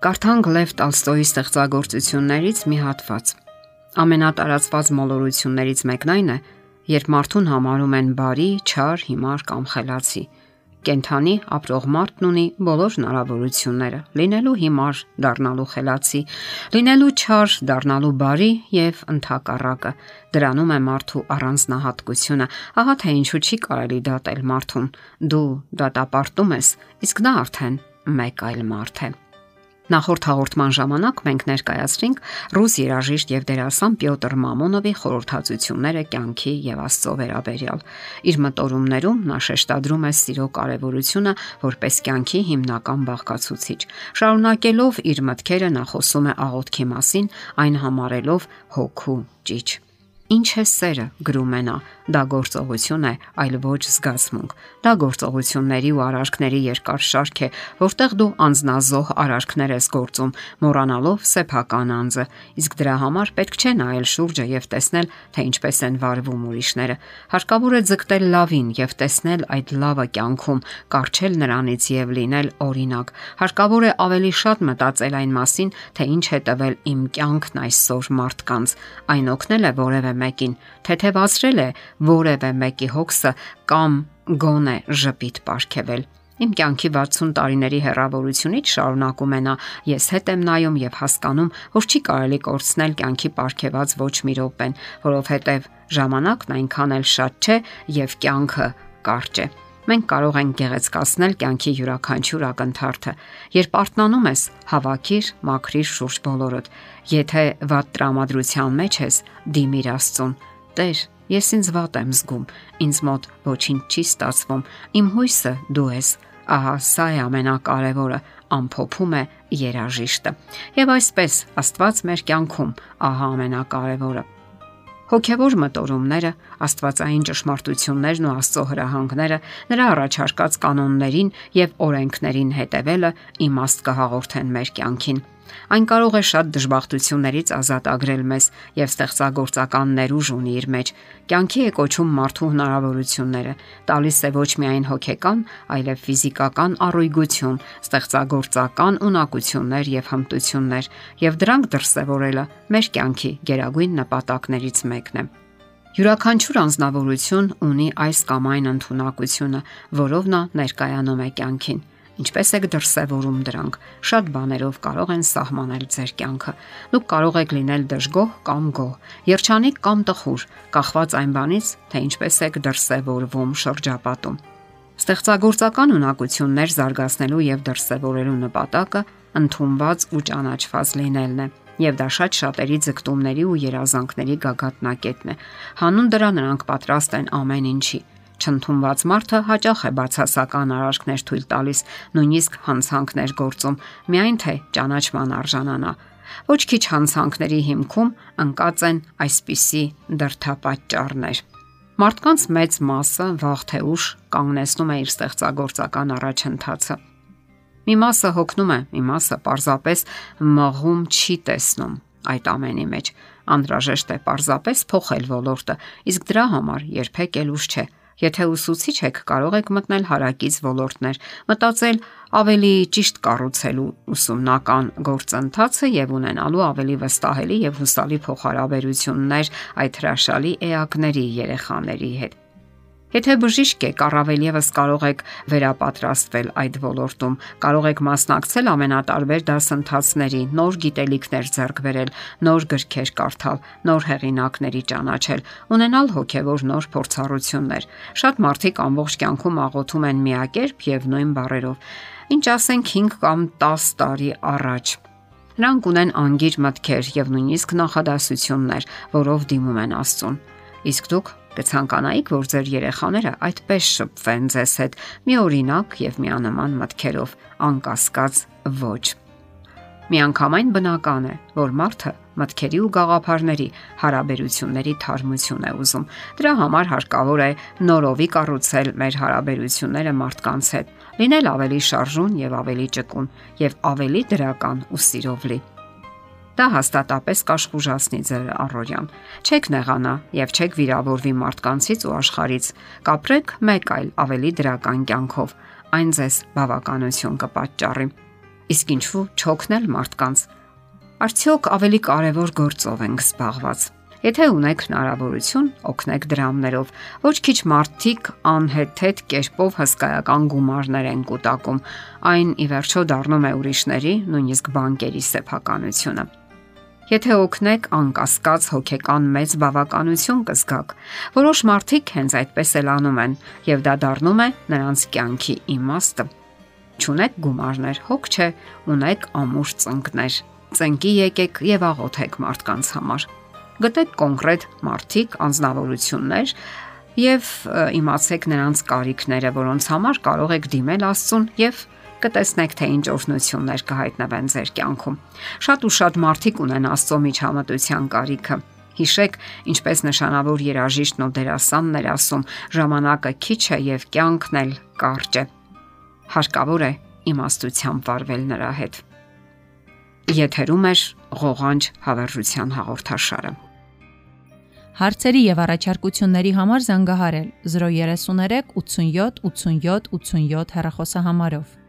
Կարդանք Լև Տոլստոյի ստեղծագործություններից մի հատված։ Ամենատարածված մոլորություններից մեկն այն է, երբ մարդուն համարում են բարի, չար, հիմար կամ խելացի։ Կենթանի ապրող մարդն ունի բոլոր հնարավորությունները՝ լինելու հիմար, դառնալու խելացի, լինելու չար, դառնալու բարի եւ ընդհակառակը։ Դրանում է մարդու առանձնահատկությունը։ Ահա թե ինչու չի կարելի դատել մարդուն։ Դու դատապարտում ես, իսկ նա արդեն մեկ այլ մարդ է։ Նախորդ հաղորդման ժամանակ մենք ներկայացրինք ռուս երաժիշտ եւ դերասան Պյոտր Մամոնովի խորհրդածությունները կյանքի եւ Աստծո վերաբերյալ։ Իր մտորումներում նա շեշտադրում է սիրո կարեւորությունը որպես կյանքի հիմնական բաղկացուցիչ։ Շարունակելով իր մտքերը նա խոսում է աղոթքի մասին, այն համարելով հոգու ճիչ։ Ինչ է սերը, գրում է նա, դա գործողություն է, այլ ոչ զգացմունք։ Դա գործողությունների ու արարքների երկար շարք է, որտեղ դու անznազող արարքներ ես գործում, մոռանալով սեփական անձը, իսկ դրա համար պետք չէ նայել շուրջը եւ տեսնել, թե ինչպես են վարվում ուրիշները։ Հարկավոր է ձգտել լավին եւ տեսնել այդ լավը կյանքում, կարճել նրանից եւ լինել օրինակ։ Հարկավոր է ավելի շատ մտածել այն մասին, թե ինչ է տվել իմ կյանքն այսօր մարդկանց։ Այն օգնել է որևէ մեկին, թեթևացրել է որևէ մեկի հոգսը կամ գոնե ժպիտ ապարգևել։ Իմ կյանքի 60 տարիների հեռավորությունից շարունակում է նա, ես հետ եմ նայում եւ հասկանում, որ չի կարելի կորցնել կյանքի ապարգևած ոչ մի րոպեն, որովհետեւ ժամանակն այնքան էլ շատ չէ եւ կյանքը կարճ է մենք կարող ենք գեղեցկացնել կյանքի յուրաքանչյուր ակնթարթը։ Երբ արթնանում ես, հավաքիր, մաքրիր շուրջ բոլորդ։ Եթե վատ տրամադրության մեջ ես, դիմիր Աստծուն։ Տեր, ես ինձ վատ եմ զգում, ինձ մոտ ոչինչ չի ստացվում։ Իմ հույսը դու ես։ Ահա սա է ամենակարևորը, ամփոփում է երաժիշտը։ Եվ այսպես Աստված մեր կյանքում, ահա ամենակարևորը Հոգևոր մտորումները, աստվածային ճշմարտություններն ու Աստծո հրահանգները, նրա առաջարկած կանոններին եւ օրենքներին հետևելը իմաստ կհաղորդեն մեր կյանքին։ Այն կարող է շատ դժբախտություններից ազատ ագրել մեզ եւ ստեղծագործական ներուժ ունի իր մեջ։ Կյանքի է կոչում մարդու հնարավորությունները, տալիս է ոչ միայն հոգեկան, այլև ֆիզիկական առույգություն, ստեղծագործական ունակություններ եւ հմտություններ, եւ դրանք դրսեւորելը մեր կյանքի գերագույն նպատակներից մեկն է։ Յուրաքանչյուր անznավորություն ունի այս կամ այն ընտունակությունը, որով նա ներկայանում է կյանքին։ Ինչպես եք դրսևորում դրանք։ Շատ բաներով կարող են սահմանել ձեր կյանքը։ Դուք կարող եք լինել դժգոհ կամ գոհ, երջանիկ կամ տխուր, կախված այն բանից, թե ինչպես եք դրսևորվում շրջապատում։ Ստեղծագործական ունակություններ զարգացնելու եւ դրսևորելու նպատակը ընդունված ու ճանաչված լինելն է եւ դա շատ շատերի ձգտումների ու երազանքների գագաթնակետն է։ Հանուն դրա նրանք պատրաստ են ամեն ինչի Չընդունված մարդը հաճախ է բացասական արարքներ թույլ տալիս, նույնիսկ հանցանքներ գործում, միայն թե ճանաչման արժանանա։ Ոչ քիչ հանցանքների հիմքում ընկած են այսպիսի դրթապաճառներ։ Մարդկանց մեծ մասը վաղ թե ուշ կանգնեցնում է իր ստեղծագործական առաջընթացը։ Մի մասը հոգնում է, մի մասը պարզապես մղում չի տեսնում այդ ամենի մեջ։ Անդրաժեշտ է պարզապես փոխել ոլորտը, իսկ դրա համար երբեք էլ ուշ չէ Եթե ուսուցիչ եք, կարող եք մտնել հարակից ոլորտներ, մտածել ավելի ճիշտ կառուցելու ուսումնական գործընթացը եւ ունենալու ավելի վստահելի եւ հուսալի փոխհարաբերություններ այդ հրաշալի էակների երեխաների հետ։ Եթե բժիշկ եք, առավել եւս կարող եք վերապատրաստվել այդ ոլորտում, կարող եք մասնակցել ամենատարբեր դասընթացների, նոր գիտելիքներ ձեռք բերել, նոր գրքեր կարդալ, նոր հեղինակների ճանաչել, ունենալ հոգեվոր նոր փորձառություններ։ Շատ մարդիկ ամբողջ կյանքում աղոթում են միակերպ եւ նույն բառերով։ Ինչ ասենք 5 կամ 10 տարի առաջ Նրանք ունեն անգիր մտքեր եւ նույնիսկ նախադասություններ, որով դիմում են Աստծուն։ Իսկ դուք Կցանկանայիք, որ ձեր երեխաները այդպես շփվեն ձեզ հետ՝ մի օրինակ եւ միանման մտքերով, անկասկած ոչ։ Միանգամայն բնական է, որ մարդը մտքերի ու գաղափարների հարաբերությունների թարմություն է ուզում։ Դրա համար հարկավոր է նորովի կառուցել մեր հարաբերությունները մարդկանց հետ, լինել ավելի շարժուն եւ ավելի ճկուն եւ ավելի դրական ու սիրով լի։ Դա հաստատապես կաշխուժացնի ձեր առօրյան։ Չեք նեղանա եւ չեք վիրավորվի մարդկանցից ու աշխարից։ Կապրեք մեկ այլ ավելի դրական կյանքով։ Այն ձեզ բավականություն կպատճառի։ Իսկ ինչու չօգնել մարդկանց։ Արդյոք ավելի կարևոր գործով ենք զբաղված։ Եթե ունեք հնարավորություն, օգնեք դրամներով։ Ոչ քիչ մարդիկ անհեթեթ կերպով հսկայական գումարներ են կուտակում։ Այն ի վերջո դառնում է ուրիշների, նույնիսկ բանկերի սեփականությունը։ Եթե օգնեք անկասկած հոգեկան մեծ բավականություն կզգաք։ Որոշ մարդիկ հենց այդպես էլ անում են, եւ դա դառնում է նրանց կյանքի իմաստը։ Չունեք գումարներ, հոգ չէ, ունեք ամուր ծնկներ։ Ծնկի եկեք եւ աղոթեք մարդկանց համար։ Գտեք կոնկրետ մարդիկ, անznավորություններ եւ իմացեք նրանց կարիքները, որոնց համար կարող եք դիմել Աստծուն եւ կտեսնեք, թե ինչ օրհնություններ կհայտնվեն ձեր կյանքում։ Շատ ու շատ մարդիկ ունեն Աստծո միջամտության կարիքը։ Հիշեք, ինչպես նշանավոր երաժիշտն ու դերասանն էր ասում, ժամանակը քիչ է եւ կյանքն էլ կարճ է։ Հարկավոր է իմաստությամբ վարվել նրա հետ։ Եթերում է ղողանջ հավերժության հաղորդաշարը։ Հարցերի եւ առաջարկությունների համար զանգահարել 033 87 87 87 հեռախոսահամարով։